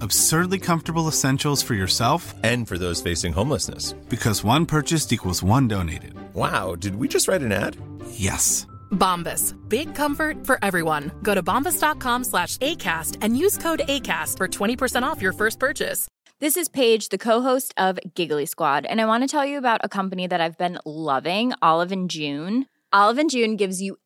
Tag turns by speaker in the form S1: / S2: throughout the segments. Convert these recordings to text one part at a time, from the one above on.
S1: Absurdly comfortable essentials for yourself
S2: And for those facing homelessness.
S1: because one purchased equals one donated.
S2: Wow, did we just write an ad?
S1: Yes.
S3: Bombas. Big comfort for everyone. Go to bombas.com slash ACAST and use code ACAST for 20% off your first purchase.
S4: This is Paige, the co-host of Giggly Squad, and I want to tell you about a company that I've been loving, Olive and June. Olive and June gives you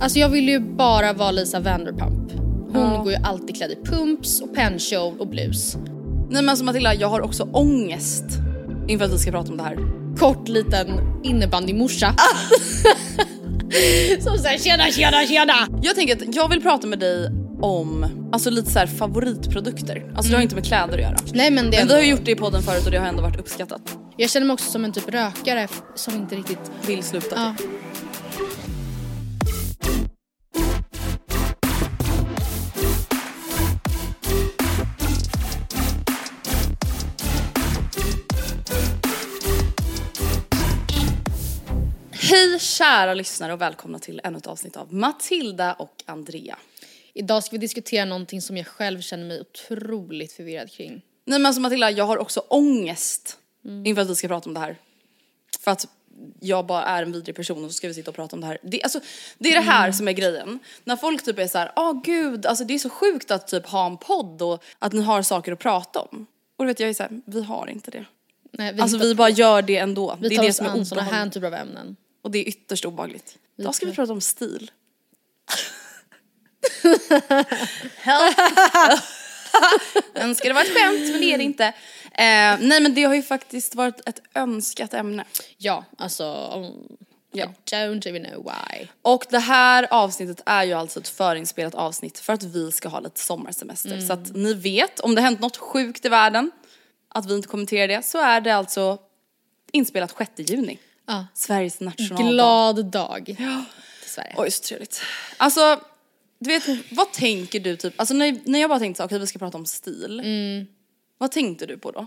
S5: Alltså jag vill ju bara vara Lisa Vanderpump. Hon går ju alltid klädd i pumps och penshow och blus.
S6: Nej men alltså Matilda, jag har också ångest inför att vi ska prata om det här.
S5: Kort liten innebandymorsa. Som säger tjena tjena tjena.
S6: Jag tänker att jag vill prata med dig om alltså lite så favoritprodukter. Alltså det har inte med kläder att göra.
S5: Nej men det
S6: Men vi har gjort det i podden förut och det har ändå varit uppskattat.
S5: Jag känner mig också som en typ rökare som inte riktigt...
S6: Vill sluta
S5: Ja.
S6: typ. Hej kära lyssnare och välkomna till ännu ett avsnitt av Matilda och Andrea.
S5: Idag ska vi diskutera någonting som jag själv känner mig otroligt förvirrad kring.
S6: Nej men alltså Matilda, jag har också ångest inför att vi ska prata om det här. För att jag bara är en vidrig person och så ska vi sitta och prata om det här. Det, alltså, det är det här som är grejen. När folk typ är så här, åh gud, alltså det är så sjukt att typ ha en podd och att ni har saker att prata om. Och du vet jag är så här, vi har inte det.
S5: Nej, vi
S6: Alltså vi bara gör det ändå.
S5: vi
S6: det
S5: tar
S6: är det
S5: oss
S6: som är
S5: an sådana här typer av ämnen.
S6: Och det är ytterst obehagligt. Idag ska vi prata om stil. Önskar det var ett skämt men det är det inte. Eh, nej men det har ju faktiskt varit ett önskat ämne.
S5: Ja, alltså...
S6: Ja.
S5: I don't even know why.
S6: Och det här avsnittet är ju alltså ett förinspelat avsnitt för att vi ska ha lite sommarsemester. Så att ni vet, om det hänt något sjukt i världen, att vi inte kommenterar det, så är det alltså inspelat 6 juni.
S5: Ja.
S6: Sveriges nationaldag.
S5: Glad dag till Sverige.
S6: Oj så trevligt. Alltså, du vet, vad tänker du typ, alltså när, när jag bara tänkte okej vi ska prata om stil. Vad tänkte du på då?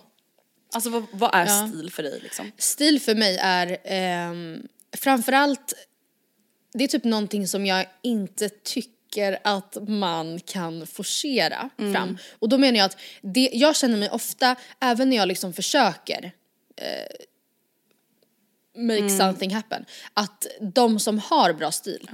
S6: Alltså vad, vad är
S5: Ja.
S6: stil för dig liksom?
S5: Stil för mig är ehm, framförallt, det är typ någonting som jag inte tycker att man kan forcera fram. Och då menar jag att det, jag känner mig ofta, även när jag liksom försöker eh, make something happen, att de som har bra stil,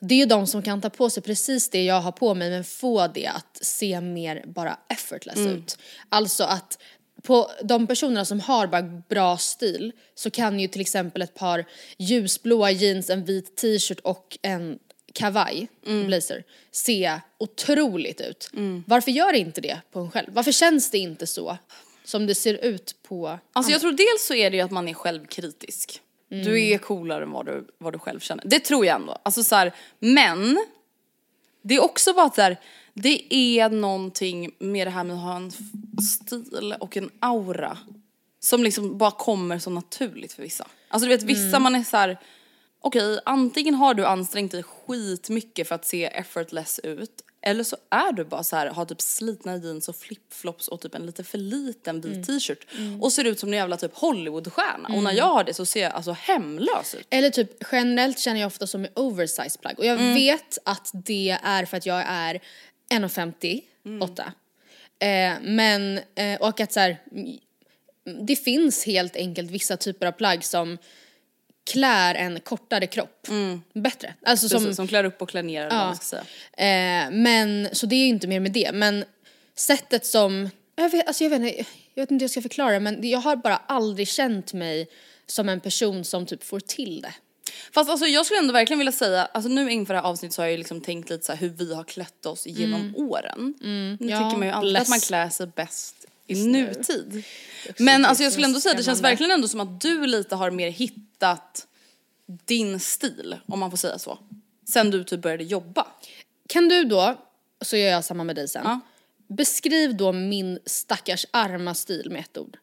S5: det är ju de som kan ta på sig precis det jag har på mig men få det att se mer bara effortless ut. Alltså att på de personerna som har bara bra stil så kan ju till exempel ett par ljusblåa jeans, en vit t-shirt och en kavaj, blazer, se otroligt ut. Varför gör det inte det på en själv? Varför känns det inte så som det ser ut på
S6: Alltså jag tror dels så är det ju att man är självkritisk. Du är coolare än vad du, vad du själv känner. Det tror jag ändå. Alltså så här, men det är också bara att så här, det är någonting med det här med att ha en stil och en aura som liksom bara kommer så naturligt för vissa. Alltså du vet vissa man är så här. okej antingen har du ansträngt dig skitmycket för att se effortless ut Eller så är du bara så här, har typ slitna jeans och flipflops och typ en lite för liten vit t-shirt och ser ut som en jävla typ Hollywoodstjärna. Och när jag har det så ser jag alltså hemlös ut.
S5: Eller typ generellt känner jag ofta som med oversize plagg och jag vet att det är för att jag är 1,58. Eh, men, eh, och att så här, mm, det finns helt enkelt vissa typer av plagg som klär en kortare kropp bättre. Alltså
S6: Som,
S5: som,
S6: som klär upp och klär ner eller vad man ska säga.
S5: eh, men så det är ju inte mer med det men sättet som, jag vet, alltså jag vet inte, jag vet inte hur jag ska förklara men jag har bara aldrig känt mig som en person som typ får till det.
S6: Fast alltså jag skulle ändå verkligen vilja säga, alltså nu inför det här avsnittet så har jag ju liksom tänkt lite så hur vi har klätt oss genom åren. Nu
S5: Mm. Ja,
S6: tycker man ju alltid
S5: bless.
S6: att man klär sig bäst i nutid. Men alltså jag skulle ändå säga, det känns verkligen ändå som att du lite har mer hittat din stil, om man får säga så. Sen du typ började jobba.
S5: Kan du då, så gör jag samma med dig sen,
S6: Ja.
S5: beskriv då min stackars arma stil med ett ord.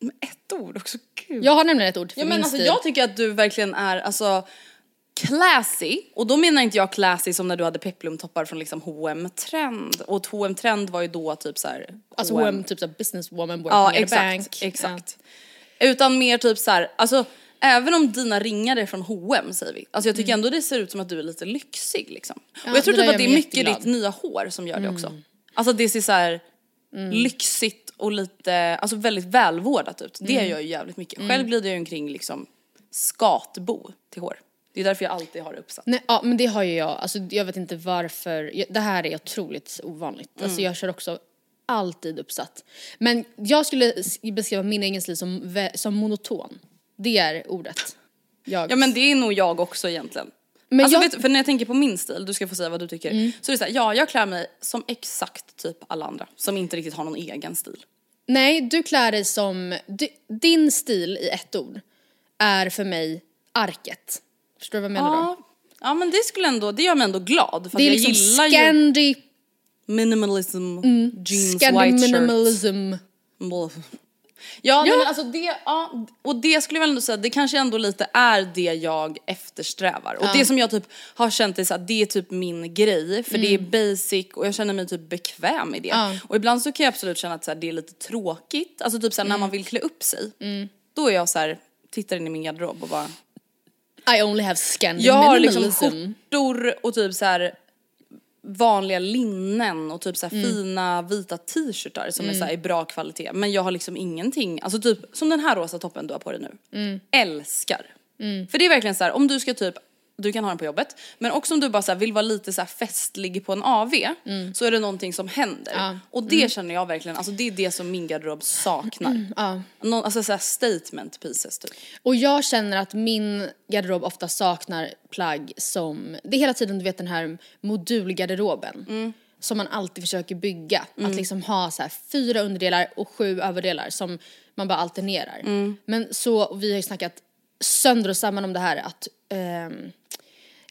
S6: Med ett ord också, gud.
S5: Jag har nämligen ett ord för
S6: Ja
S5: min
S6: men alltså
S5: stil.
S6: jag tycker att du verkligen är alltså classy och då menar inte jag classy som när du hade peplumtoppar från liksom H&M trend och H&M trend var ju då typ så här
S5: Alltså H&M typ såhär businesswoman working
S6: Ja
S5: at a
S6: exakt,
S5: bank.
S6: exakt. Utan mer typ så här, alltså även om dina ringar är från H&M säger vi, alltså jag tycker ändå det ser ut som att du är lite lyxig liksom.
S5: Ja,
S6: och jag tror typ att det är mycket
S5: jätteglad.
S6: ditt nya hår som gör det också. Alltså det ser så här lyxigt och lite, alltså väldigt välvårdat ut. Det gör ju jävligt mycket. Själv glider jag ju omkring liksom skatbo till hår. Det är därför jag alltid har det uppsatt.
S5: Nej, ja men det har ju jag, alltså jag vet inte varför, det här är otroligt ovanligt.
S6: Mm.
S5: Alltså jag kör också alltid uppsatt. Men jag skulle beskriva min egen stil som, som monoton. Det är ordet. Jag.
S6: Ja men det är nog jag också egentligen.
S5: Men
S6: alltså
S5: jag-
S6: vet, för när jag tänker på min stil, du ska få säga vad du tycker. Så är det så här, ja jag klär mig som exakt typ alla andra som inte riktigt har någon egen stil.
S5: Nej, du klär dig som, du, din stil i ett ord är för mig arket. Förstår du vad jag menar då?
S6: Ja, ja men det skulle ändå, det gör mig ändå glad för
S5: Det är
S6: jag
S5: liksom
S6: gillar ju
S5: Scandi,
S6: minimalism, jeans,
S5: Scandi
S6: white shirt.
S5: minimalism.
S6: Ja, ja. Nej, men alltså det, ja, och det skulle jag väl ändå säga, det kanske ändå lite är det jag eftersträvar. Och det som jag typ har känt är så att det är typ min grej, för det är basic och jag känner mig typ bekväm i det.
S5: Ja.
S6: Och ibland så kan jag absolut känna att så här, det är lite tråkigt, alltså typ så här, när man vill klä upp sig, då är jag så här, tittar in i min garderob och bara
S5: I only have Scandi
S6: jag har liksom skjortor och typ så här vanliga linnen och typ så här
S5: Mm.
S6: fina vita t-shirtar som är så här i bra kvalitet. Men jag har liksom ingenting, alltså typ som den här rosa toppen du har på dig nu.
S5: Mm.
S6: Älskar. För det är verkligen så här, om du ska typ du kan ha den på jobbet, men också om du bara så vill vara lite så festlig på en AV så är det någonting som händer.
S5: Mm. Ja. Mm.
S6: Och det känner jag verkligen, alltså det är det som min garderob saknar.
S5: Ja.
S6: Någon, alltså så statement pieces typ.
S5: Och jag känner att min garderob ofta saknar plagg som, det är hela tiden du vet den här modulgarderoben.
S6: Mm.
S5: Som man alltid försöker bygga. Att liksom ha så fyra underdelar och sju överdelar som man bara alternerar.
S6: Mm.
S5: Men så, vi har ju snackat sönder och samman om det här att ehm,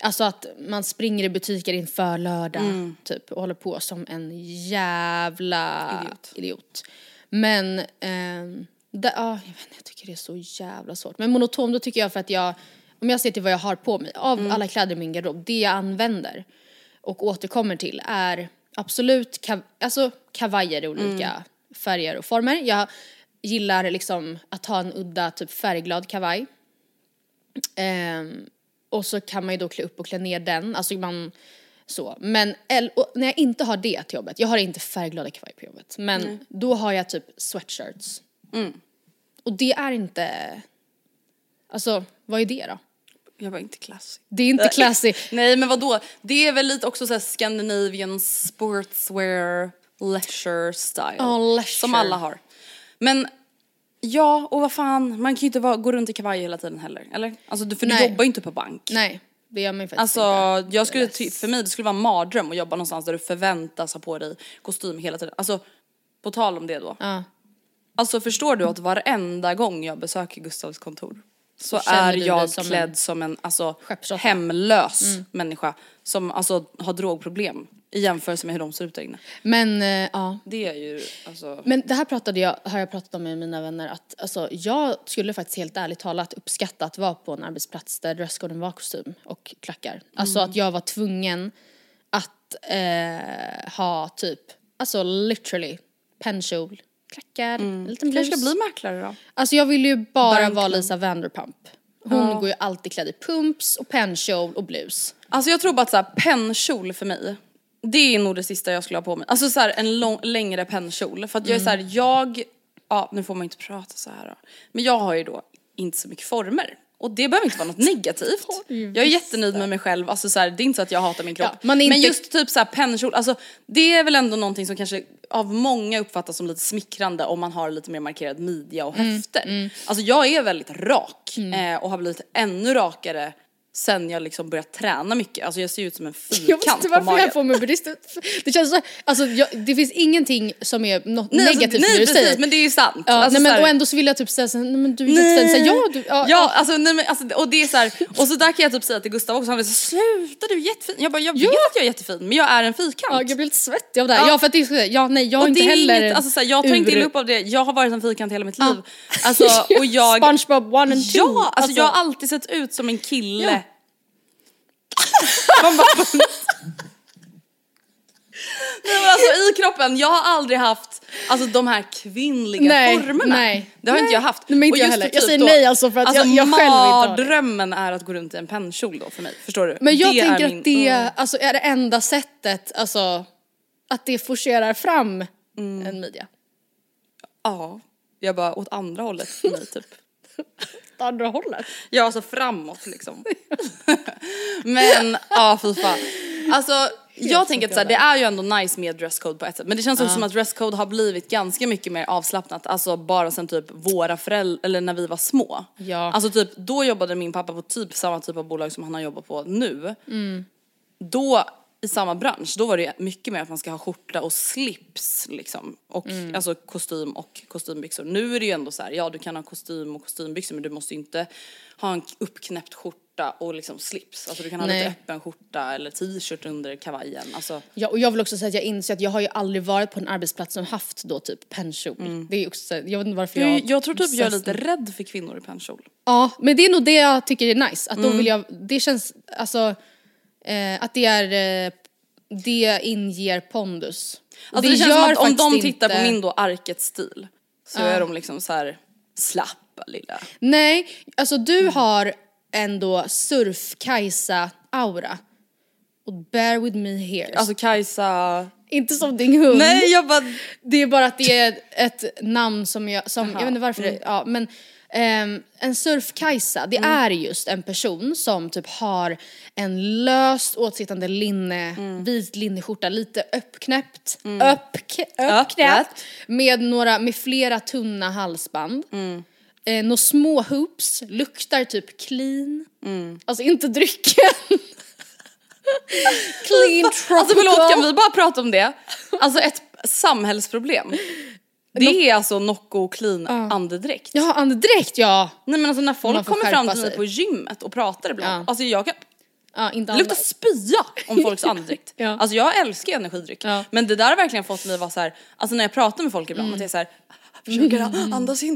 S5: Alltså att man springer i butiker inför lördag typ och håller på som en jävla
S6: Mm. Idiot.
S5: idiot. Men, ehm, det, ja, jag vet inte, jag tycker det är så jävla svårt. Men monoton då tycker jag för att jag, om jag ser till vad jag har på mig, av
S6: Mm.
S5: alla kläder i min garderob, det jag använder och återkommer till är absolut kav, alltså kavajer i olika
S6: Mm.
S5: färger och former. Jag gillar liksom att ha en udda typ färgglad kavaj. Ehm, och så kan man ju då klä upp och klä ner den, alltså man så. Men när jag inte har det till jobbet, jag har inte färgglada kavaj på jobbet, men då har jag typ sweatshirts. Och det är inte, alltså vad är det då?
S6: Jag var inte classy.
S5: Det är inte classy.
S6: Nej men vadå, det är väl lite också såhär Scandinavian sportswear leisure style.
S5: Ja, leisure.
S6: Som alla har. Men ja, och vad fan, man kan ju inte vara, gå runt i kavaj hela tiden heller, eller? Alltså du- för du
S5: Nej.
S6: jobbar ju inte på bank.
S5: Nej, det gör man ju faktiskt
S6: Alltså
S5: inte.
S6: jag skulle, ty- för mig det skulle vara en mardröm att jobba någonstans där du förväntas ha på dig kostym hela tiden. Alltså på tal om det då.
S5: Ja.
S6: Alltså förstår du att varenda gång jag besöker Gustavs kontor så,
S5: känner
S6: är
S5: du
S6: jag
S5: som
S6: klädd
S5: en
S6: som en alltså, hemlös människa som alltså har drogproblem i jämförelse med hur de ser ut där inne.
S5: Men eh, ja,
S6: Det är ju alltså...
S5: Men det här pratade jag, har jag pratat om med mina vänner att alltså, jag skulle faktiskt helt ärligt talat uppskatta att vara på en arbetsplats där dresscoden var kostym och klackar. Alltså att jag var tvungen att eh, ha typ, alltså literally, pennkjol, klackar, en liten blus.
S6: Kanske ska bli mäklare då?
S5: Alltså jag vill ju bara
S6: Verkligen.
S5: vara Lisa Vanderpump. Hon går ju alltid klädd i pumps och pennkjol och blus.
S6: Alltså jag tror bara att såhär pennkjol för mig, det är nog det sista jag skulle ha på mig. Alltså såhär en lång, längre pennkjol. För att jag är såhär, jag, ja nu får man inte prata så här då. Men jag har ju då inte så mycket former. Och det behöver inte vara något negativt. Jag är jättenöjd med mig själv, alltså så här, det är inte så att jag hatar min kropp.
S5: Ja, är
S6: Men
S5: inte-
S6: just typ såhär pennkjol, alltså det är väl ändå någonting som kanske av många uppfattas som lite smickrande om man har lite mer markerad midja och
S5: Mm,
S6: höfter. Alltså jag är väldigt rak eh, och har blivit ännu rakare sen jag liksom börjat träna mycket. Alltså jag ser ut som en
S5: Jag vet
S6: fyrkant
S5: inte
S6: på
S5: varför
S6: magen.
S5: jag får mig brist. Det känns så, alltså jag, det finns ingenting som är något
S6: Nej,
S5: negativt
S6: alltså, nej
S5: det du
S6: precis
S5: säger.
S6: men det är ju sant.
S5: Ja,
S6: alltså,
S5: nej, men,
S6: här-
S5: och ändå så vill jag typ säga såhär, nej men du är jättefin. Så ja, du, ja,
S6: Ja, alltså, nej, men, alltså och det är så här, och så där kan jag typ säga till Gustav också, han säga sluta du är jättefin. Jag bara jag vet
S5: Ja.
S6: att jag är jättefin men jag är en fyrkant.
S5: Ja, jag blir lite svettig av det här.
S6: Ja.
S5: Ja, för att det är så, ja nej jag
S6: och
S5: inte
S6: det är
S5: heller
S6: inget, alltså, så här, jag tar inte
S5: ur-
S6: illa upp av det, jag har varit en fyrkant hela mitt liv. Alltså, och jag...
S5: Spongebob one and two.
S6: Ja, alltså, jag har alltid sett ut som en kille. Man bara, Nej men alltså i kroppen, jag har aldrig haft alltså de här kvinnliga
S5: Nej,
S6: formerna.
S5: nej.
S6: Det har inte
S5: Nej.
S6: jag haft.
S5: Nej, men inte
S6: Och
S5: jag heller.
S6: typ
S5: Jag säger
S6: då-
S5: nej alltså för att
S6: alltså,
S5: jag- jag själv inte har det.
S6: mardrömmen är att gå runt i en pennkjol då för mig, förstår du?
S5: Men jag
S6: Det
S5: tänker
S6: min-
S5: att det
S6: mm.
S5: alltså, är det enda sättet, alltså att det forcerar fram
S6: Mm.
S5: en midja.
S6: Ja, jag bara åt andra hållet för mig typ.
S5: Åt andra hållet.
S6: Ja, alltså framåt liksom. men ja, fy fan. Alltså jag tänker att så här, det är ju ändå nice med dresscode på ett sätt men det känns också som att dresscode har blivit ganska mycket mer avslappnat, alltså bara sen typ våra föräldrar, eller när vi var små.
S5: Ja.
S6: Alltså typ då jobbade min pappa på typ samma typ av bolag som han har jobbat på nu. Då i samma bransch, då var det mycket mer att man ska ha skjorta och slips liksom. Och alltså kostym och kostymbyxor. Nu är det ju ändå så här, ja du kan ha kostym och kostymbyxor men du måste ju inte ha en uppknäppt skjorta och liksom slips. Alltså du kan ha
S5: Nej.
S6: lite öppen skjorta eller t-shirt under kavajen. Alltså,
S5: Ja, och jag vill också säga att jag inser att jag har ju aldrig varit på en arbetsplats som haft då typ pennkjol. Det är också, jag vet inte varför jag...
S6: Mm. jag, jag tror typ jag är lite rädd för kvinnor i pennkjol.
S5: Ja, men det är nog det jag tycker är nice. Att
S6: Mm.
S5: då vill jag, det känns, alltså, eh, att det är, eh, det inger pondus.
S6: Alltså det, känns som att om de tittar på
S5: inte-
S6: min då arket-stil så är de liksom så här slappa lilla.
S5: Nej, alltså du
S6: Mm.
S5: har ändå surf-Kajsa-aura. Och bear with me here.
S6: Alltså Kajsa,
S5: inte som din hund.
S6: nej jag bara
S5: Det är bara att det är ett namn som jag, som, jag vet inte varför det, ja men ehm, en surf-Kajsa, det är just en person som typ har en löst åtsittande linne,
S6: Mm.
S5: vit linneskjorta, lite uppknäppt, uppk, uppknäppt, med några, med flera tunna halsband.
S6: Mm.
S5: Eh, några små hoops, luktar typ clean.
S6: Mm.
S5: Alltså inte drycken. clean tropical.
S6: Alltså förlåt, kan vi bara prata om det? Alltså ett samhällsproblem. Det är alltså Nocco clean andedräkt.
S5: Ja, andedräkt ja.
S6: Nej men alltså när folk kommer fram till mig på gymmet och pratar ibland,
S5: Ja.
S6: alltså jag kan,
S5: ja inte
S6: det luktar spya om folks andedräkt.
S5: Ja.
S6: Alltså jag älskar energidryck.
S5: Ja.
S6: Men det där har verkligen fått mig att vara så här, alltså när jag pratar med folk ibland, att jag är så här, försöker andas in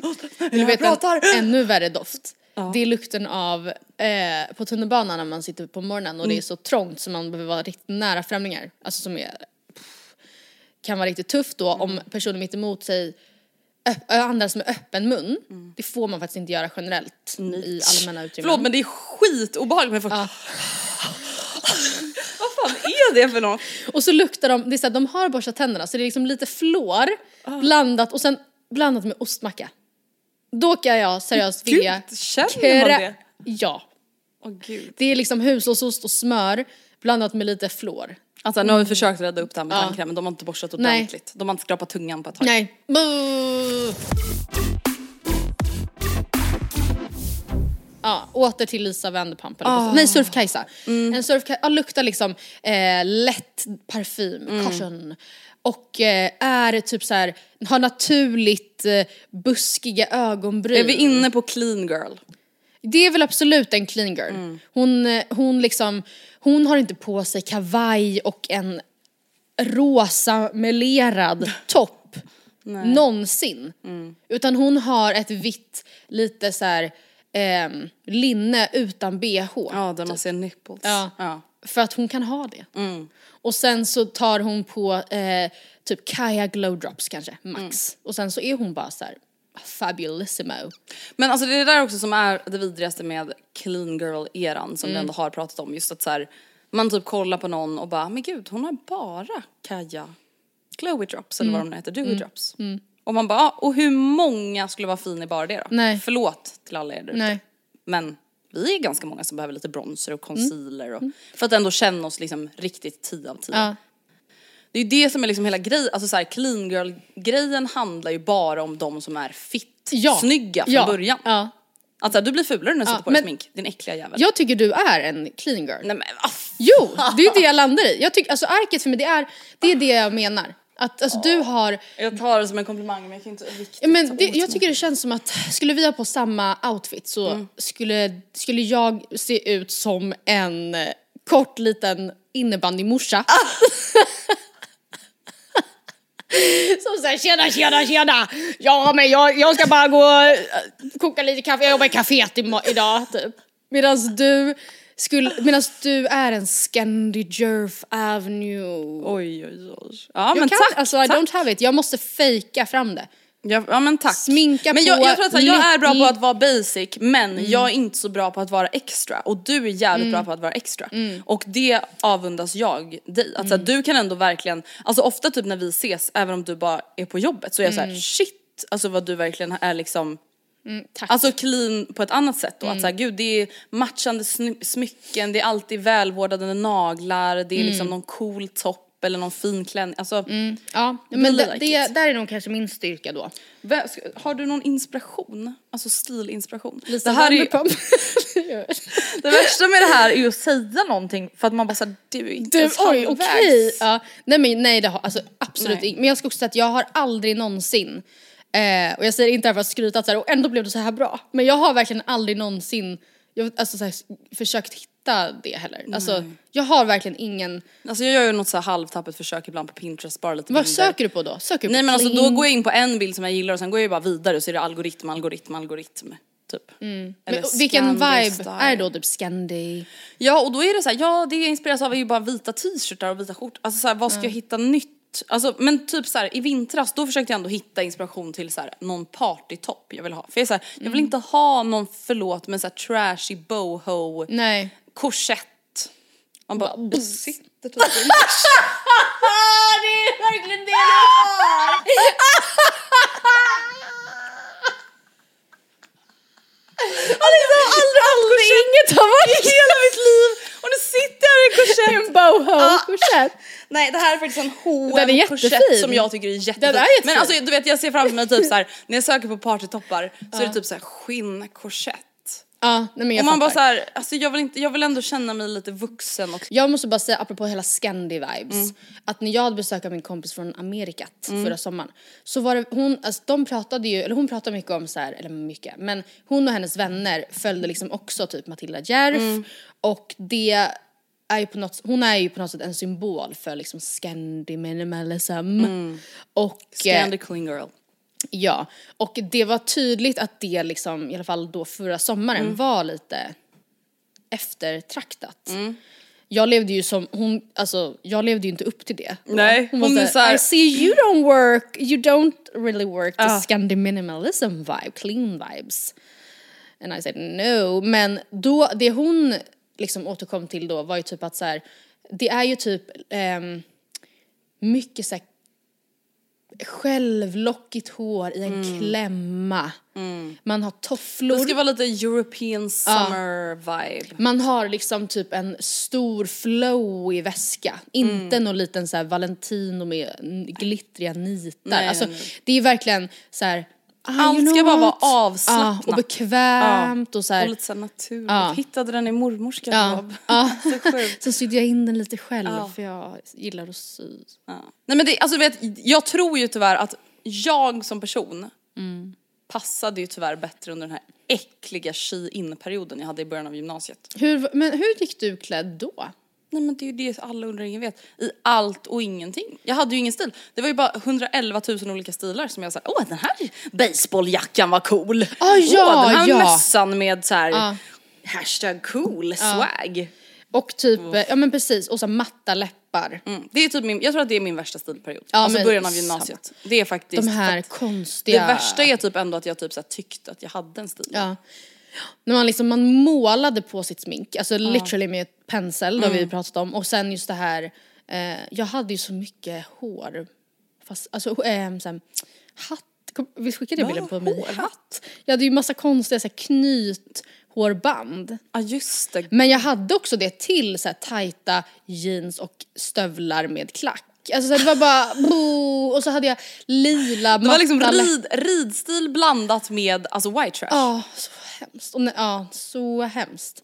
S5: Du
S6: jag
S5: vet
S6: pratar.
S5: en ännu värre doft. Det är lukten av, eh, på tunnelbanan när man sitter på morgonen och det är så trångt så man behöver vara riktigt nära främlingar. Alltså som är, kan vara riktigt tufft då om personen mitt emot sig andas med öppen mun. Det får man faktiskt inte göra generellt i allmänna utrymmen.
S6: Förlåt men det är skitobehagligt med folk. Vad fan är det för något?
S5: Och så luktar de, det är så här, de har borstat tänderna så det är liksom lite flår blandat och sen blandat med ostmacka. Då kan jag seriöst
S6: Gud,
S5: vilja...
S6: känner man det?
S5: Ja.
S6: Åh gud.
S5: Det är liksom hushållsost och smör blandat med lite flor.
S6: Alltså nu har vi försökt rädda upp det här med
S5: Ja.
S6: tandkrämen, de har inte borstat
S5: Nej.
S6: ordentligt. De har inte skrapat tungan på ett tag.
S5: Nej. Buh. Ja, åter till Lisa Vanderpump. eller Nej, Surf-Kajsa.
S6: Mm.
S5: En surf ja, luktar liksom eh, lätt parfym,
S6: Mm.
S5: caution. Och eh, är typ så här, har naturligt eh, buskiga ögonbryn.
S6: Är vi inne på clean girl?
S5: Det är väl absolut en clean girl.
S6: Mm.
S5: Hon, eh, hon liksom, hon har inte på sig kavaj och en rosa melerad topp någonsin.
S6: Mm.
S5: Utan hon har ett vitt, lite så här ehm, linne utan bh.
S6: Ja, där man ser nipples.
S5: Ja.
S6: ja.
S5: för att hon kan ha det.
S6: Mm.
S5: Och sen så tar hon på eh, typ Kaja Glow Drops kanske, max.
S6: Mm.
S5: Och sen så är hon bara så här fabulissimo.
S6: Men alltså det är det där också som är det vidrigaste med clean girl-eran som
S5: Mm.
S6: vi ändå har pratat om. Just att så här, man typ kollar på någon och bara, men gud hon har bara Kaja glowy drops eller
S5: Mm.
S6: vad de heter, dewy drops. Och man bara, ah, och hur många skulle vara fin i bara det då?
S5: Nej.
S6: Förlåt till alla er där. Men vi är ganska många som behöver lite bronzer och
S5: Mm.
S6: concealer och, för att ändå känna oss liksom riktigt 10 av 10.
S5: Ja.
S6: Det är ju det som är liksom hela grejen, alltså så här, clean girl grejen handlar ju bara om de som är fit,
S5: Ja.
S6: snygga från
S5: ja.
S6: början.
S5: Ja.
S6: Alltså du blir fulare när du
S5: Ja,
S6: sätter på dig smink, din äckliga jävel.
S5: Jag tycker du är en clean girl.
S6: Nej men ah,
S5: Jo, det är det jag landar i. Jag tycker, alltså arket för mig, det är det, är det jag menar. Att alltså, du har,
S6: jag tar det som en komplimang men jag kan inte riktigt
S5: Ja, men det, jag tycker det känns som att skulle vi ha på samma outfit så
S6: Mm.
S5: skulle, skulle jag se ut som en kort liten innebandymorsa. Som såhär tjena tjena tjena! Ja men jag, jag ska bara gå och eh, koka lite kaffe, jag jobbar i kaféet idag typ. Medan du skulle, medans du är en Scandijurf Avenue.
S6: Oj oj oj. Ja
S5: jag
S6: men
S5: kan,
S6: tack,
S5: alltså I
S6: tack.
S5: don't have it, jag måste fejka fram det.
S6: Ja, ja men tack.
S5: Sminka
S6: men jag,
S5: på,
S6: jag tror att här, jag är bra på att vara basic men
S5: Mm.
S6: jag är inte så bra på att vara extra och du är jävligt bra på att vara extra.
S5: Mm.
S6: Och det avundas jag dig. Att så här, du kan ändå verkligen, alltså ofta typ när vi ses även om du bara är på jobbet så är jag
S5: Mm.
S6: så här: shit alltså vad du verkligen är liksom
S5: Tack. Mm.
S6: Alltså clean på ett annat sätt då. Att så här, gud det är matchande smycken, det är alltid välvårdade naglar, det är
S5: Mm.
S6: liksom någon cool topp eller någon fin klänning. Alltså,
S5: Ja, men det, det, där är nog kanske min styrka då.
S6: har du någon inspiration? Alltså stilinspiration?
S5: Lisa
S6: det, här är ju, det värsta med det här är ju att säga någonting för att man bara såhär, du är inte
S5: Du,
S6: ens
S5: oj, okej. Ja, nej men nej det har, alltså absolut inte. Men jag ska också säga att jag har aldrig någonsin, eh, och jag säger inte det här för att skryta att så här, och ändå blev det så här bra. Men jag har verkligen aldrig någonsin, jag, alltså så här, försökt hitta det heller. Alltså jag har verkligen ingen,
S6: Alltså jag gör ju något så här halvtappet försök ibland på Pinterest, bara lite
S5: vad
S6: bilder.
S5: söker du på då? Söker du
S6: Nej
S5: på
S6: men alltså då går jag in på en bild som jag gillar och sen går jag ju bara vidare och så är det algoritm, algoritm, algoritm. Typ.
S5: Men
S6: Eller
S5: vilken vibe
S6: style.
S5: är då? Typ Scandi?
S6: Ja och då är det så här, ja det inspireras av ju bara vita t-shirtar och vita skjortor. Alltså så här, vad ska jag hitta nytt? Alltså men typ så här, i vintras då försökte jag ändå hitta inspiration till så här, någon partytopp jag vill ha. För jag är så här, jag vill inte ha någon, förlåt men så här trashy boho
S5: Nej.
S6: Korsett. Man bara, i en-
S5: det är verkligen det du har! aldrig, aldrig inget har varit
S6: hela mitt liv och nu sitter jag i en korsett.
S5: en boho-korsett.
S6: Nej det här är faktiskt en hm korsett som jag tycker är jättefin.
S5: Den är jättefin.
S6: Men alltså du vet jag ser framför mig typ så här när jag söker på partytoppar så är det typ så här skinnkorsett.
S5: Ja, nej men jag
S6: och man bara så här, alltså jag vill, inte, jag vill ändå känna mig lite vuxen och
S5: Jag måste bara säga apropå hela Scandi-vibes,
S6: Mm.
S5: att när jag hade besök av min kompis från Amerikat förra sommaren så var det, hon, alltså de pratade ju, eller hon pratade mycket om så här, eller mycket, men hon och hennes vänner följde liksom också typ Matilda Djerf
S6: Mm.
S5: och det är ju på något, hon är ju på något sätt en symbol för liksom Scandi minimalism. Och, eh,
S6: Scandi clean girl.
S5: Ja, och det var tydligt att det liksom, i alla fall då förra sommaren,
S6: Mm.
S5: var lite eftertraktat. Jag levde ju som, hon, alltså jag levde ju inte upp till det.
S6: Nej,
S5: hon,
S6: hon
S5: var
S6: är
S5: såhär,
S6: så här-
S5: I see you don't work, you don't really work the
S6: Ja.
S5: Scandi minimalism vibe, clean vibes. And I said no, men då, det hon liksom återkom till då var ju typ att så här, det är ju typ ehm, mycket såhär självlockigt hår i en klämma. Man har tofflor.
S6: Det ska vara lite European summer vibe.
S5: Man har liksom typ en stor flow i väska. Inte någon liten så här Valentino med glittriga nitar.
S6: Nej,
S5: alltså
S6: nej.
S5: det är verkligen så här. Ah,
S6: Allt ska bara vara
S5: what?
S6: avslappnat.
S5: Ja, och bekvämt och så här.
S6: Och lite så naturligt.
S5: Ja.
S6: Hittade den i mormors
S5: Ja,
S6: garderob.
S5: ja.
S6: Så sjukt.
S5: Sen sydde jag in den lite själv
S6: Ja.
S5: för jag gillar att sy.
S6: Ja. Nej men det, alltså vet, jag tror ju tyvärr att jag som person passade ju tyvärr bättre under den här äckliga she-in-perioden jag hade i början av gymnasiet.
S5: Hur, men hur gick du klädd då?
S6: Nej men det är ju det alla undrar ingen vet. I allt och ingenting. Jag hade ju ingen stil. Det var ju bara 111 000 olika stilar som jag sa, åh den här baseballjackan var cool.
S5: Ah, ja,
S6: åh den här
S5: ja.
S6: mössan med så här
S5: Ja.
S6: hashtag cool swag.
S5: Och typ, eh, ja men precis, och så matta läppar.
S6: Mm. Det är typ min, jag tror att det är min värsta stilperiod.
S5: Ja,
S6: alltså början av
S5: samma.
S6: gymnasiet. Det är faktiskt
S5: De här konstiga...
S6: Det värsta är typ ändå att jag typ så tyckte att jag hade en stil.
S5: Ja. När man liksom, man målade på sitt smink, alltså literally med pensel, det har
S6: Mm.
S5: vi pratat om. Och sen just det här, eh, jag hade ju så mycket hår. Fast, alltså eh, så här, hatt, vi skickade
S6: Ja,
S5: bilden på mig i
S6: hårhatt.
S5: hatt. Jag hade ju massa konstiga så här, knyt hårband.
S6: Ja just det.
S5: Men jag hade också det till så här tajta jeans och stövlar med klack. Alltså så här, det var bara boo, och så hade jag lila
S6: Det var liksom rid, ridstil blandat med alltså white trash.
S5: Ja, så hemskt. Ja, så hemskt.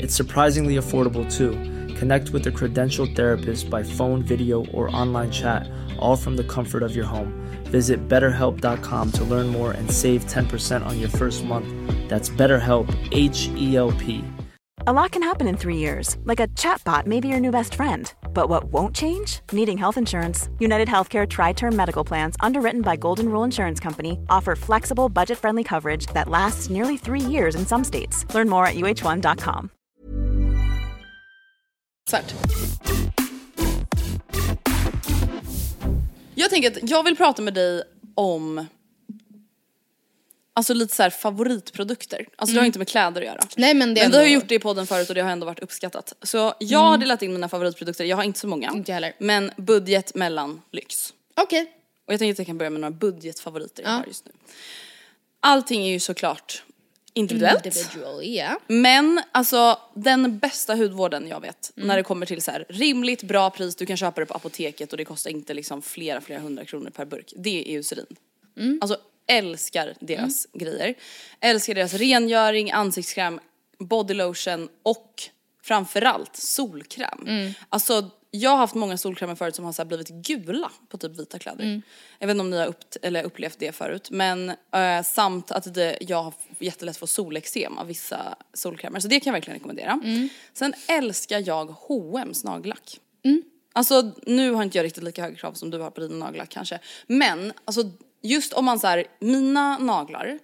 S7: It's surprisingly affordable too. Connect with a credentialed therapist by phone, video, or online chat, all from the comfort of your home. Visit betterhelp.com to learn more and save 10% on your first month. That's BetterHelp, H E L P.
S8: A lot can happen in three years, like a chatbot may be your new best friend. But what won't change? Needing health insurance. United Healthcare Tri Term Medical Plans, underwritten by Golden Rule Insurance Company, offer flexible, budget friendly coverage that lasts nearly three years in some states. Learn more at uh1.com.
S6: Svärt. Jag tänker att jag vill prata med dig om Alltså lite så här favoritprodukter. Alltså det har inte med kläder att göra.
S5: Nej men det
S6: Men vi har
S5: ändå-
S6: gjort det i podden förut och det har ändå varit uppskattat. Så jag har delat in mina favoritprodukter, jag har inte så många.
S5: Inte jag heller.
S6: Men budget mellan lyx.
S5: Okej.
S6: Och jag tänkte att jag kan börja med några budgetfavoriter jag
S5: Ja.
S6: har just nu. Allting är ju såklart individuellt.
S5: Individual, ja.
S6: Men alltså den bästa hudvården jag vet
S5: Mm.
S6: när det kommer till så här rimligt bra pris, du kan köpa det på apoteket och det kostar inte liksom flera, flera hundra kronor per burk. Det är Eucerin.
S5: Mm.
S6: Alltså älskar deras grejer. Älskar deras rengöring, ansiktskräm, bodylotion och framförallt solkräm.
S5: Mm.
S6: Alltså jag har haft många solkrämer förut som har så blivit gula på typ vita kläder.
S5: Mm.
S6: Jag vet inte om ni har upp, eller upplevt det förut men eh, samt att det, jag har jättelätt för solexem av vissa solkrämer så det kan jag verkligen rekommendera.
S5: Mm.
S6: Sen älskar jag H&M's nagellack. Alltså nu har inte jag riktigt lika höga krav som du har på dina nagellack kanske. Men alltså just om man så här, mina naglar,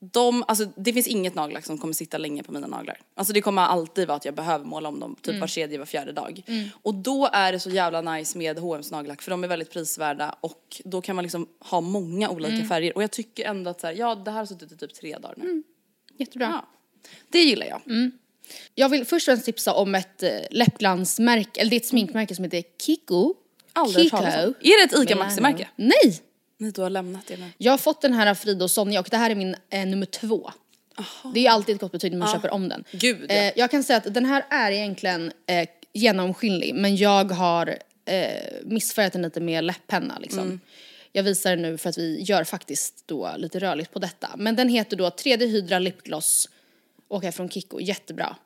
S6: de, alltså det finns inget nagellack som kommer sitta länge på mina naglar. Alltså det kommer alltid vara att jag behöver måla om dem typ var tredje, var fjärde dag. Och då är det så jävla nice med H&M's nagellack för de är väldigt prisvärda och då kan man liksom ha många olika färger. Och jag tycker ändå att så här, ja det här har suttit i typ tre dagar nu.
S5: Jättebra.
S6: Ja. Det gillar jag.
S5: Jag vill först och främst tipsa om ett eh, läppglansmärke, eller det är ett sminkmärke som heter Kiko.
S6: Aldrig om. Är det ett ICA Maxi-märke?
S5: Nej!
S6: Nej, du har lämnat det nu.
S5: Jag har fått den här av Frida och Sonja och det här är min eh, nummer två. Det är ju alltid ett gott betyg när man köper om den.
S6: Gud, ja.
S5: eh, jag kan säga att den här är egentligen eh, genomskinlig men jag har eh, missfärgat den lite med läpppenna liksom.
S6: Mm.
S5: Jag visar den nu för att vi gör faktiskt då lite rörligt på detta. Men den heter då 3D Hydra Lipgloss och är från Kiko, jättebra.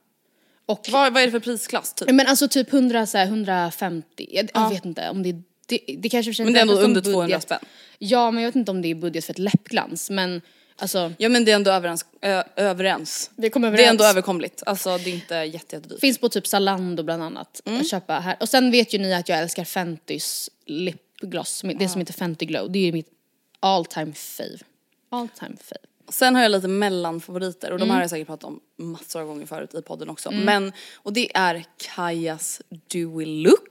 S5: Och
S6: Vad, vad är det för prisklass typ?
S5: men alltså typ 100, så här, 150, jag, jag vet inte om det är det, det kanske sig
S6: Men det är ändå under 200
S5: budget.
S6: spänn.
S5: Ja men jag vet inte om det är budget för ett läppglans men alltså
S6: Ja men det är ändå överens. Ö, överens.
S5: Vi kommer
S6: Det är ändå
S5: överens.
S6: överkomligt. Alltså det är inte jätte, jättedyrt.
S5: finns på typ Zalando bland annat att köpa här. Och sen vet ju ni att jag älskar Fentys lipgloss, det som heter Fenty Glow. Det är ju mitt all time fave. All time fave.
S6: Sen har jag lite mellanfavoriter och de
S5: Mm.
S6: här har jag säkert pratat om massor av gånger förut i podden också. Men, och det är Kajas Dewy Look.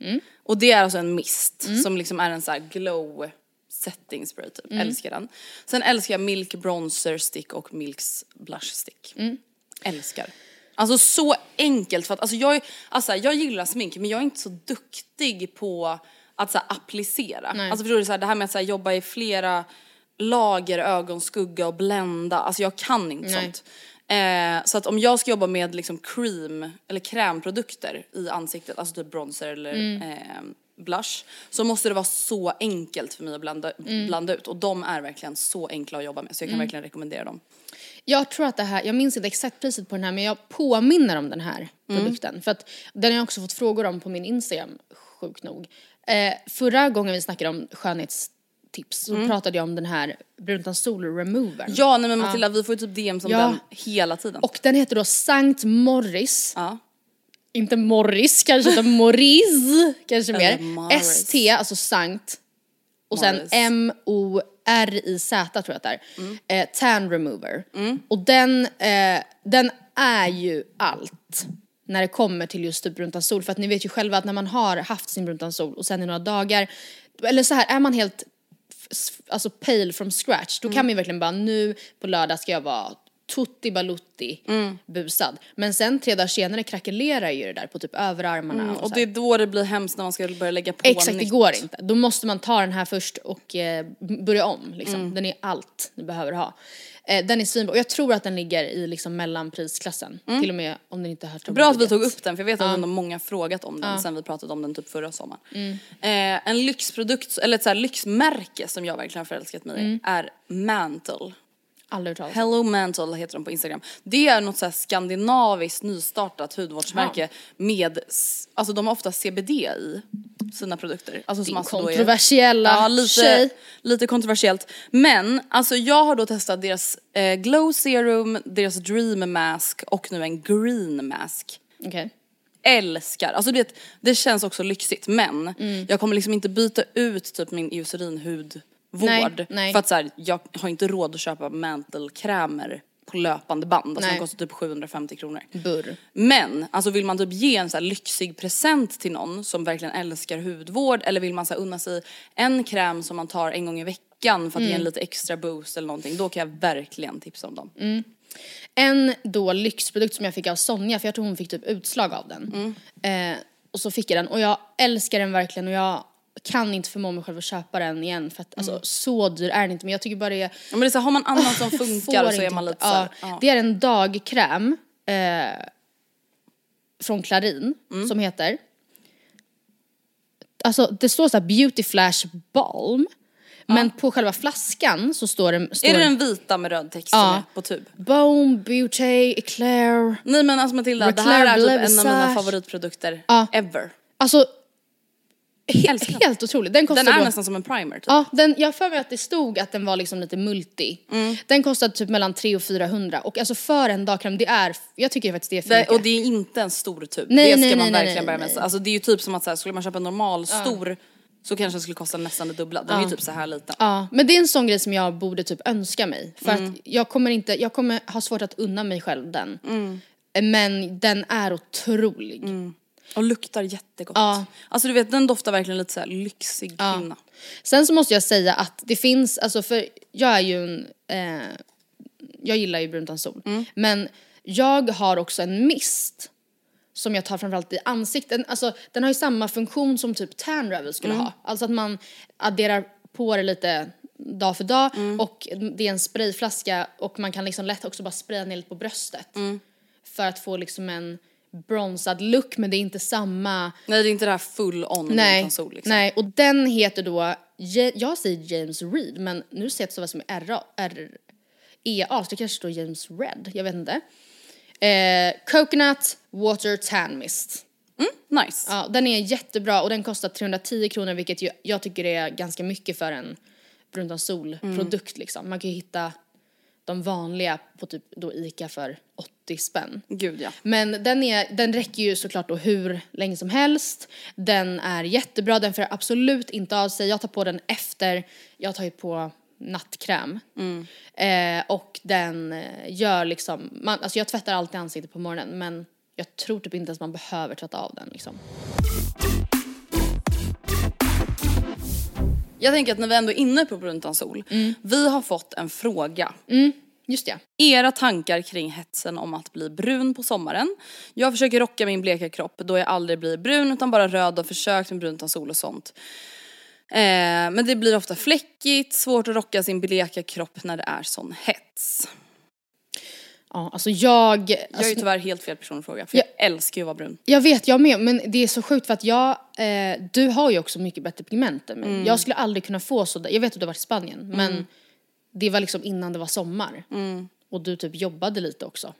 S5: Mm.
S6: Och det är alltså en mist som liksom är en så här glow setting spray typ.
S5: Mm.
S6: Älskar den. Sen älskar jag Milk Bronzer Stick och Milks Blush Stick.
S5: Mm.
S6: Älskar. Alltså så enkelt för att alltså jag, alltså jag gillar smink men jag är inte så duktig på att så här, applicera.
S5: Nej.
S6: Alltså förstår du så här, det här med att så här, jobba i flera lager, ögonskugga och blända. Alltså jag kan inte
S5: Nej.
S6: sånt. Eh, så att om jag ska jobba med liksom cream eller krämprodukter i ansiktet, alltså typ bronzer eller
S5: Mm.
S6: eh, blush, så måste det vara så enkelt för mig att blanda,
S5: Mm.
S6: blanda ut. Och de är verkligen så enkla att jobba med så jag kan
S5: Mm.
S6: verkligen rekommendera dem.
S5: Jag tror att det här, jag minns inte exakt priset på den här men jag påminner om den här
S6: Mm.
S5: produkten. För att den har jag också fått frågor om på min Instagram, sjukt nog. Eh, förra gången vi snackade om skönhetstips så pratade jag om den här Bruntans Sol Remover.
S6: Mm. Ja nej men Matilda vi får ju typ DM som
S5: Ja.
S6: den hela tiden.
S5: Och den heter då Sankt Morris.
S6: ja.
S5: Inte Morris kanske utan Morris kanske
S6: Eller
S5: mer.
S6: Morris.
S5: ST, alltså Sankt. Och sen
S6: Morris.
S5: M-O-R-I-Z tror jag att det är.
S6: Mm.
S5: Eh, tan remover. Och den, eh, den är ju allt när det kommer till just typ bruntans sol. För att ni vet ju själva att när man har haft sin bruntans sol och sen i några dagar, eller så här är man helt alltså pale from scratch, då
S6: Mm.
S5: kan man ju verkligen bara nu på lördag ska jag vara tutti balutti
S6: Mm.
S5: busad. Men sen tre dagar senare krackelerar ju det där på typ överarmarna och,
S6: Mm, Och
S5: så
S6: det är då det blir hemskt när man ska börja lägga på
S5: Exakt, det
S6: nytt.
S5: går inte. Då måste man ta den här först och eh, börja om liksom.
S6: Mm.
S5: Den är allt du behöver ha. Eh, den är svinbra och jag tror att den ligger i liksom mellanprisklassen. Till och med om den inte till
S6: Mm. Bra att vi tog upp den för jag vet att ändå många frågat om den sen vi pratade om den typ förra sommaren.
S5: Mm.
S6: Eh, en lyxprodukt, eller ett så här lyxmärke som jag verkligen har förälskat mig i
S5: Mm.
S6: är Mantle.
S5: Aldrig hört.
S6: Hello Mantle heter de på Instagram. Det är något så här skandinaviskt nystartat hudvårdsmärke med, alltså de har ofta CBD i sina produkter. Alltså
S5: Din
S6: då är-
S5: kontroversiella
S6: ja, lite,
S5: tjej.
S6: lite kontroversiellt. Men alltså jag har då testat deras eh, glow serum, deras dream mask och nu en green mask
S5: Okej.
S6: älskar, alltså du vet, det känns också lyxigt men
S5: Mm.
S6: jag kommer liksom inte byta ut typ min eucerinhudvård.
S5: Nej, nej.
S6: För att så här, jag har inte råd att köpa mantelkrämer på löpande band. Alltså de kostar typ 750 kronor.
S5: Burr.
S6: Men, alltså vill man typ ge en så här lyxig present till någon som verkligen älskar hudvård eller vill man så här unna sig en kräm som man tar en gång i veckan för att ge
S5: Mm.
S6: en lite extra boost eller någonting, då kan jag verkligen tipsa om dem.
S5: En då lyxprodukt som jag fick av Sonja, för jag tror hon fick typ utslag av den.
S6: Mm.
S5: Eh, och så fick jag den och jag älskar den verkligen och jag kan inte förmå mig själv att köpa den igen för att alltså
S6: Mm.
S5: så dyr är den inte men jag tycker bara det är
S6: Ja, men det är så har man annat som funkar
S5: får
S6: så är man lite så här,
S5: ja,
S6: ja.
S5: Det är en dagkräm eh, från Clarin
S6: Mm.
S5: som heter Alltså det står så här beauty flash balm men på själva flaskan så står det står
S6: Är det den vita med röd text som
S5: Ja.
S6: är på tub?
S5: Baume, Beauty, Eclair
S6: Nej men alltså Matilda, det här är typ en av mina favoritprodukter
S5: Ja.
S6: ever.
S5: Alltså he-
S6: Älskar den.
S5: helt otroligt. Den kostar
S6: Den är
S5: då,
S6: nästan som en primer typ.
S5: Ja, den, jag har för mig att det stod att den var liksom lite multi.
S6: Mm.
S5: Den kostade typ mellan 300 och 400 och alltså för en dagkräm, det är, jag tycker faktiskt det är för mycket.
S6: och det är inte en stor tub.
S5: Nej,
S6: det ska
S5: nej,
S6: man
S5: nej, nej,
S6: verkligen börja med.
S5: nej.
S6: Alltså det är ju typ som att så här, skulle man köpa en normal stor så kanske den skulle kosta nästan det dubbla. Den är ju typ så här liten.
S5: Ja, men det är en sån grej som jag borde typ önska mig. För
S6: Mm.
S5: att jag kommer inte, jag kommer ha svårt att unna mig själv den.
S6: Mm.
S5: Men den är otrolig.
S6: Och luktar jättegott.
S5: Ja.
S6: Alltså du vet den doftar verkligen lite så här lyxig kvinna.
S5: Sen så måste jag säga att det finns, alltså för jag är ju en, eh, jag gillar ju brunt sol.
S6: Mm.
S5: Men jag har också en mist som jag tar framförallt i ansiktet. Alltså den har ju samma funktion som typ tan revel skulle
S6: Mm.
S5: ha. Alltså att man adderar på det lite dag för dag
S6: Mm.
S5: och det är en sprayflaska och man kan liksom lätt också bara spraya ner lite på bröstet.
S6: Mm.
S5: För att få liksom en bronsad look men det är inte samma
S6: Nej det är inte det här full on
S5: Nej,
S6: sol liksom.
S5: nej, och den heter då, Ja- jag säger James Reed men nu ser jag det som är RA, R, EA, så det kanske står James Red, jag vet inte. Eh, Coconut Water Tan Mist.
S6: Nice.
S5: Ja, den är jättebra och den kostar 310 kronor vilket ju, jag tycker är ganska mycket för en brun sol-produkt liksom. Man kan ju hitta de vanliga på typ då Ica för 80 spänn.
S6: Gud ja.
S5: Men den, är, den räcker ju såklart då hur länge som helst. Den är jättebra, den får absolut inte av sig. Jag tar på den efter, jag tar ju på nattkräm. Eh, och den eh, gör liksom, man, alltså jag tvättar alltid ansiktet på morgonen men jag tror typ inte ens man behöver tvätta av den liksom.
S6: Jag tänker att när vi ändå är inne på bruntan sol, vi har fått en fråga.
S5: Just det.
S6: Era tankar kring hetsen om att bli brun på sommaren. Jag försöker rocka min bleka kropp då jag aldrig blir brun utan bara röd och försökt med bruntan sol och sånt. Eh, men det blir ofta fläckigt, svårt att rocka sin bleka kropp när det är sån hets.
S5: Ja, alltså jag...
S6: Jag är ju
S5: Alltså,
S6: tyvärr helt fel person att fråga för jag älskar ju att vara brun.
S5: jag vet, jag med, men det är så sjukt för att jag, eh, du har ju också mycket bättre pigment än mig.
S6: Mm.
S5: Jag skulle aldrig kunna få så jag vet att du har varit i Spanien, men det var liksom innan det var sommar.
S6: Mm.
S5: Och du typ jobbade lite också.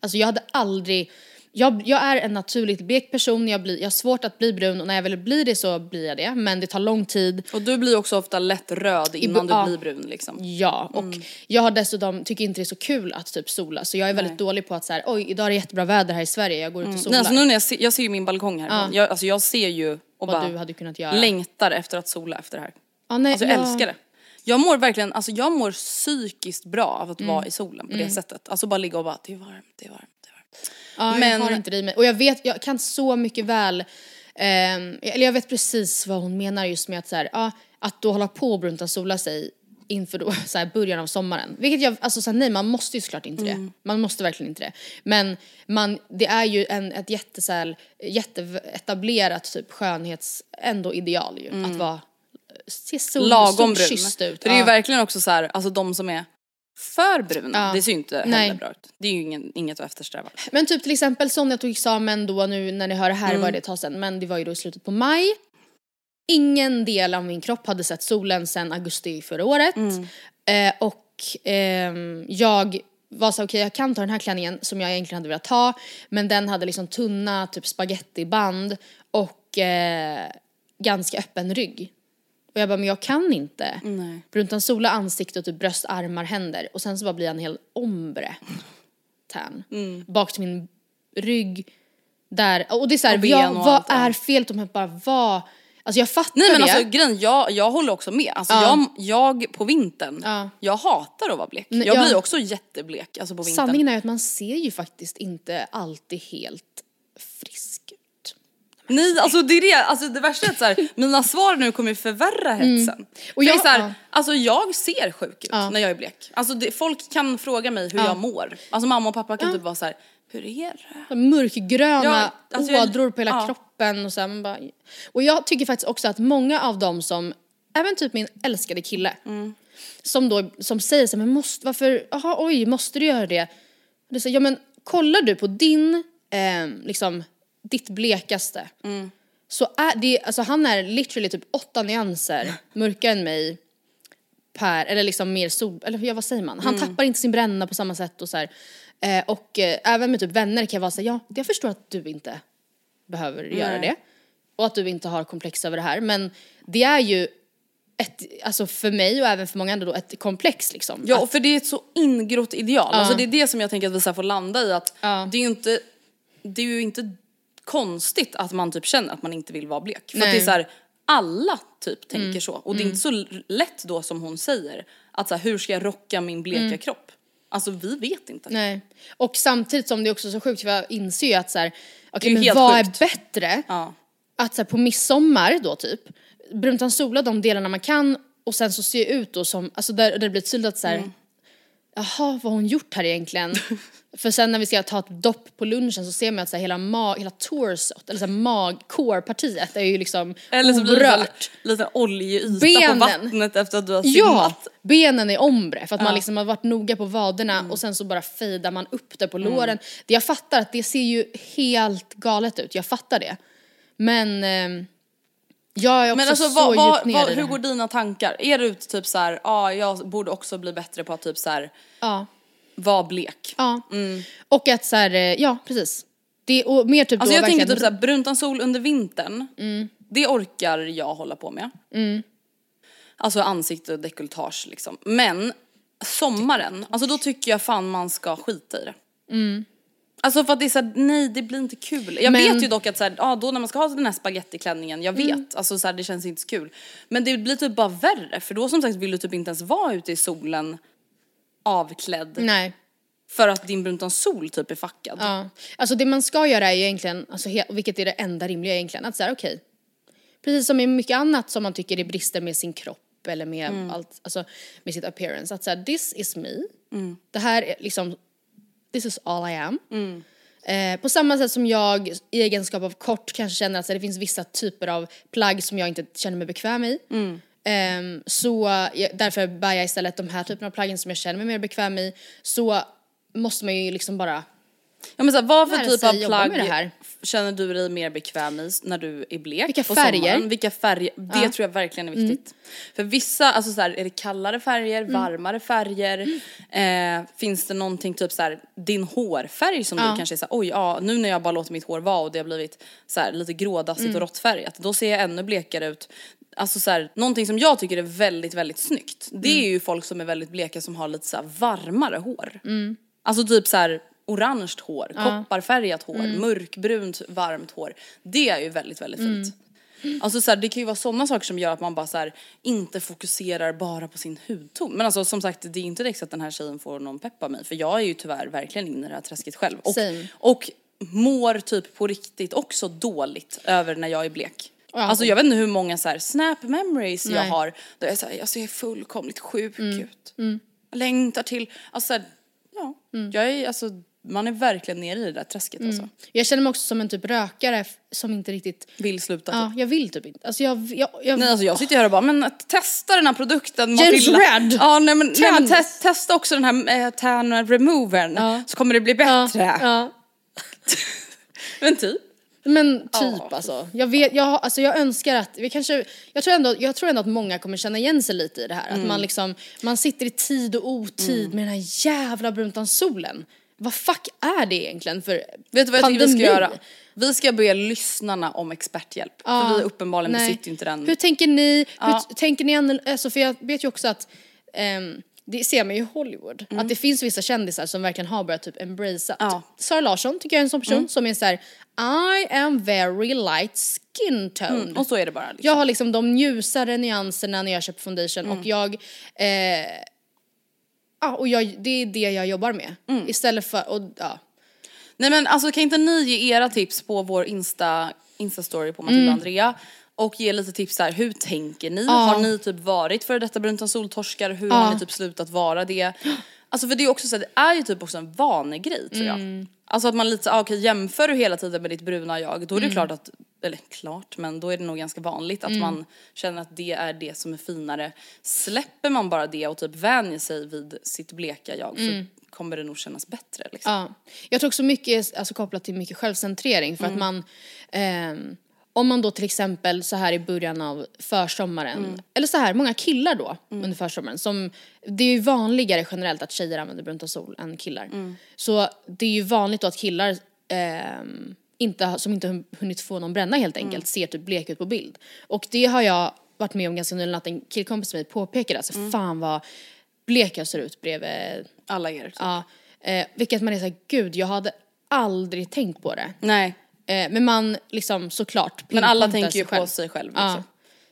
S5: Alltså jag hade aldrig, jag, jag är en naturligt blek person, jag, blir, jag har svårt att bli brun och när jag väl blir det så blir jag det. Men det tar lång tid.
S6: Och du blir också ofta lätt röd innan
S5: ja.
S6: du blir brun liksom.
S5: Ja, och jag har dessutom, tycker inte det är så kul att typ sola. Så jag är väldigt dålig på att så här, oj idag är det jättebra väder här i Sverige, jag går ut och solar.
S6: Nej, alltså nu när jag, ser, jag ser ju min balkong här. Jag, alltså jag ser ju och
S5: Vad
S6: bara
S5: du hade kunnat göra.
S6: längtar efter att sola efter det här.
S5: Ja, nej,
S6: Alltså jag
S5: ja.
S6: älskar det. Jag mår verkligen, alltså jag mår psykiskt bra av att
S5: Mm.
S6: vara i solen på det sättet. Alltså bara ligga och bara, det är varmt, det är varmt.
S5: Ja,
S6: Men-
S5: jag har inte det i mig. Och jag vet, jag kan så mycket väl, ehm, eller jag vet precis vad hon menar just med att så här, ja, att då hålla på och brunta sola sig inför då, så här, början av sommaren. Vilket jag, alltså så här, nej man måste ju såklart inte det. Man måste verkligen inte det. Men man, det är ju en, ett jätte, så här, jätteetablerat typ skönhets, ändå ideal ju. Att vara, se sol,
S6: Lagom brun.
S5: ut.
S6: För det är ju
S5: Ja.
S6: verkligen också så här, alltså de som är för bruna,
S5: Ja.
S6: det ser ju inte heller
S5: Nej.
S6: bra ut. Det är ju ingen, inget att eftersträva.
S5: Men typ till exempel som jag tog examen då nu när ni hör det här
S6: Mm.
S5: var det ett tag sedan men det var ju då i slutet på maj. Ingen del av min kropp hade sett solen sedan augusti förra året.
S6: Mm.
S5: Eh, och ehm, jag var så okej jag kan ta den här klänningen som jag egentligen hade velat ha men den hade liksom tunna typ spagettiband och eh, ganska öppen rygg. Och jag bara men jag kan inte.
S6: Nej.
S5: Bruntan sola ansikte och typ bröst, armar, händer och sen så bara blir jag en hel ombre tan.
S6: Mm.
S5: Bak till min rygg. Där, och det är såhär,
S6: Och ben
S5: ja,
S6: och
S5: vad
S6: allt,
S5: är felet om jag bara var, alltså jag fattar
S6: Nej men
S5: det.
S6: alltså grejen, jag, jag håller också med. Alltså
S5: Ja.
S6: jag, jag på vintern,
S5: Ja.
S6: jag hatar att vara blek. Jag
S5: ja.
S6: blir också jätteblek alltså på vintern.
S5: Sanningen är att man ser ju faktiskt inte alltid helt.
S6: Nej alltså det är det, alltså det värsta är att så här, mina svar nu kommer ju förvärra hetsen.
S5: Och
S6: Och
S5: jag-
S6: så här,
S5: ja.
S6: alltså jag ser sjuk ut
S5: Ja.
S6: när jag är blek. Alltså det, folk kan fråga mig hur jag mår. Alltså mamma och pappa kan typ vara så här, hur är det?
S5: Mörkgröna
S6: Ja, alltså jag-
S5: ådror på hela
S6: ja.
S5: kroppen och så här, bara, Och jag tycker faktiskt också att många av dem som, även typ min älskade kille,
S6: Mm.
S5: som då som säger så här, men måste, varför, jaha oj, måste du göra det? det är så, ja men kollar du på din, eh, liksom, ditt blekaste,
S6: Mm.
S5: så är det, alltså han är literally typ åtta nyanser mörkare än mig per, eller liksom mer sol, eller ja, vad säger man? Han tappar inte sin bränna på samma sätt och så här. Eh, och eh, även med typ vänner kan jag vara så här, ja, jag förstår att du inte behöver göra det. Och att du inte har komplex över det här. Men det är ju ett, alltså för mig och även för många andra då, ett komplex liksom.
S6: Ja
S5: Att-
S6: och för det är ett så ingrott ideal. Alltså det är det som jag tänker att vi så får landa i att
S5: Ja.
S6: det är ju inte, det är ju inte konstigt att man typ känner att man inte vill vara blek. För att
S5: Nej. Mm.
S6: det är så här, alla typ tänker så. Och det är inte så l- lätt då som hon säger att så här, hur ska jag rocka min bleka kropp? Alltså vi vet inte.
S5: Mm. Nej. Och samtidigt som det är också så sjukt, för jag inser ju att så här,
S6: ju
S5: men vad
S6: sjukt.
S5: är bättre?
S6: Ja.
S5: Att så här, på midsommar då typ, bruntan sola de delarna man kan och sen så ser ut då som, alltså där, där det blir tydligt att så här,
S6: Mm.
S5: Jaha vad har hon gjort här egentligen? För sen när vi ska ta ett dopp på lunchen så ser man att så här, hela, mag, hela torsot, eller så här, mag, core-partiet är ju liksom
S6: Eller så blir det en liten oljeyta
S5: Benen.
S6: på vattnet efter att du har
S5: Ja,
S6: simmat.
S5: benen är ombre för att man liksom har varit noga på vaderna och sen så bara fejdar man upp det på låren. Det jag fattar att det ser ju helt galet ut, jag fattar det. Men eh, jag är också
S6: Men alltså
S5: så
S6: vad, vad,
S5: djupt ner
S6: vad,
S5: i det
S6: hur
S5: här.
S6: går dina tankar? Är du typ så här, ja ah, jag borde också bli bättre på att typ så här
S5: Ja,
S6: vara blek?
S5: ja. Och att så här, eh, ja precis. Det, och mer typ
S6: Alltså
S5: då
S6: jag tänker typ såhär, bruntan sol under vintern, det orkar jag hålla på med. Alltså ansikte och dekolletage liksom. Men sommaren, alltså då tycker jag fan man ska skita i det. Alltså för att det är såhär, nej det blir inte kul. Jag
S5: Men-
S6: vet ju dock att såhär, ja då när man ska ha den här spagettiklänningen, jag vet, alltså såhär det känns inte så kul. Men det blir typ bara värre för då som sagt vill du typ inte ens vara ute i solen avklädd
S5: Nej.
S6: för att din bruntan sol typ är fackad.
S5: Ja. Alltså det man ska göra är ju egentligen, alltså, vilket är det enda rimliga egentligen, att säga okej. precis som med mycket annat som man tycker är brister med sin kropp eller med
S6: Mm.
S5: allt, alltså med sitt appearance. Att säga this is me. Det här är liksom, this is all I am.
S6: Mm.
S5: Eh, på samma sätt som jag i egenskap av kort kanske känner att så, det finns vissa typer av plagg som jag inte känner mig bekväm i. Ehm, så jag, därför bär jag istället de här typerna av plaggen som jag känner mig mer bekväm i. Så måste man ju liksom bara
S6: Ja men så här, vad för typ av plagg känner du dig mer bekväm i när du är blek
S5: Vilka
S6: på
S5: färger?
S6: sommaren? Vilka färger? Det
S5: Ja. Mm.
S6: tror jag verkligen är viktigt. För vissa, alltså så här, är det kallare färger,
S5: Mm.
S6: varmare färger? Eh, finns det någonting typ så här, din hårfärg som
S5: Ja.
S6: du kanske är så här, oj ja nu när jag bara låter mitt hår vara och det har blivit så här, lite grådassigt
S5: Mm.
S6: och råttfärgat, då ser jag ännu blekare ut. Alltså så här, någonting som jag tycker är väldigt, väldigt snyggt, det
S5: Mm.
S6: är ju folk som är väldigt bleka som har lite så varmare hår. Alltså typ så här orange hår, kopparfärgat hår,
S5: Mm.
S6: mörkbrunt varmt hår. Det är ju väldigt, väldigt
S5: Mm.
S6: fint. Alltså så här, det kan ju vara sådana saker som gör att man bara så här, inte fokuserar bara på sin hudton. Men alltså som sagt, det är inte direkt att den här tjejen får någon pepp av mig. För jag är ju tyvärr verkligen inne i det här träsket själv. Och,
S5: Same.
S6: och mår typ på riktigt också dåligt över när jag är blek.
S5: Ja.
S6: Alltså jag vet inte hur många så här snap memories jag
S5: Nej. Mm.
S6: har där jag säger jag ser fullkomligt sjuk ut. Jag längtar till, alltså så här, ja,
S5: Mm.
S6: jag är alltså, man är verkligen nere i det där träsket alltså.
S5: Jag känner mig också som en typ rökare som inte riktigt,
S6: Vill sluta
S5: ja
S6: typ.
S5: jag vill typ inte. Alltså jag, jag, jag
S6: Nej alltså jag sitter här och bara, men testa den här produkten
S5: James. Red.
S6: Ja nej men, nej, men te testa också den här eh, tan removern
S5: Ja.
S6: så kommer det bli bättre.
S5: Ja.
S6: Men typ.
S5: Men typ
S6: Ja.
S5: alltså. Jag, vet, jag, alltså. jag önskar att, vi kanske, jag tror, ändå, jag tror ändå att många kommer känna igen sig lite i det här. Att
S6: Mm.
S5: man liksom, man sitter i tid och otid med den här jävla bruntansolen. Vad fuck är det egentligen för
S6: Vet du vad jag tycker vi
S5: pandemi?
S6: ska göra? Vi ska be lyssnarna om experthjälp.
S5: Ja,
S6: För vi uppenbarligen
S5: nej.
S6: besitter ju inte den.
S5: Hur tänker ni,
S6: Ja.
S5: hur tänker ni, alltså för jag vet ju också att ehm, det ser man ju i Hollywood, att det finns vissa kändisar som verkligen har börjat typ embracea.
S6: Mm. Ja.
S5: Sara Larsson tycker jag är en sån person som är så här: I am very light skin toned.
S6: Mm, och så är det bara liksom.
S5: Jag har liksom de ljusare nyanserna när jag köper foundation
S6: Mm.
S5: och jag eh, Ja, och jag, det är det jag jobbar med.
S6: Mm.
S5: Istället för, och ja.
S6: Nej men alltså kan inte ni ge era tips på vår Insta, Insta-story på Matilda och Andrea? Och ge lite tips här, hur tänker ni? Har ni typ varit för detta brunta soltorskar? Hur har
S5: Ja.
S6: ni typ slutat vara det? Alltså för det är också så det är ju typ också en vanegrej tror jag. Alltså att man lite så, ah, okej jämför du hela tiden med ditt bruna jag, då är det klart att, eller klart, men då är det nog ganska vanligt att man känner att det är det som är finare. Släpper man bara det och typ vänjer sig vid sitt bleka jag så kommer det nog kännas bättre liksom.
S5: Ja. Jag tror också mycket alltså, kopplat till mycket självcentrering för att man ehm, om man då till exempel så här i början av försommaren, eller så här, många killar då under försommaren som, det är ju vanligare generellt att tjejer använder brunta sol än killar. Så det är ju vanligt då att killar ehm, inte, som inte hunnit få någon bränna helt enkelt ser typ blek ut på bild. Och det har jag varit med om ganska nyligen att en killkompis till mig påpekade, alltså fan vad blek jag ser ut bredvid
S6: Alla er. Typ.
S5: Ja, eh, vilket man är såhär, gud jag hade aldrig tänkt på det.
S6: Nej.
S5: Eh, men man liksom såklart
S6: Men alla tänker ju på sig själv
S5: Ja.
S6: liksom.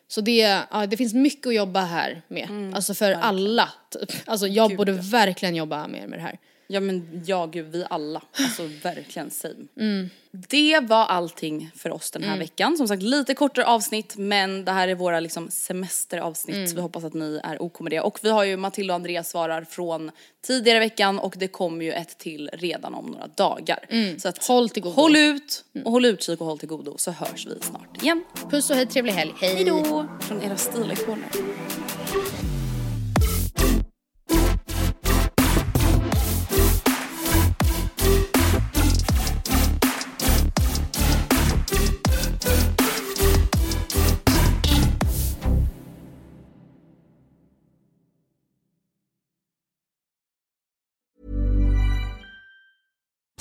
S5: Så det, ja, det finns mycket att jobba här med. alltså för alla. Typ. Alltså jag
S6: Mm, Gud,
S5: borde
S6: ja.
S5: verkligen jobba mer med det här.
S6: Ja men ja gud, vi alla. Alltså verkligen same.
S5: Mm.
S6: Det var allting för oss den här veckan. Som sagt lite kortare avsnitt men det här är våra liksom semesteravsnitt.
S5: Mm.
S6: Vi hoppas att ni är OK med det. Och vi har ju Matilda och Andreas svarar från tidigare veckan och det kommer ju ett till redan om några dagar. Så att
S5: Mm. Håll till godo.
S6: håll ut och håll utkik och håll till godo så hörs vi snart igen.
S5: Puss och hej, trevlig helg. Hej!
S6: Hejdå! Från era stilikoner.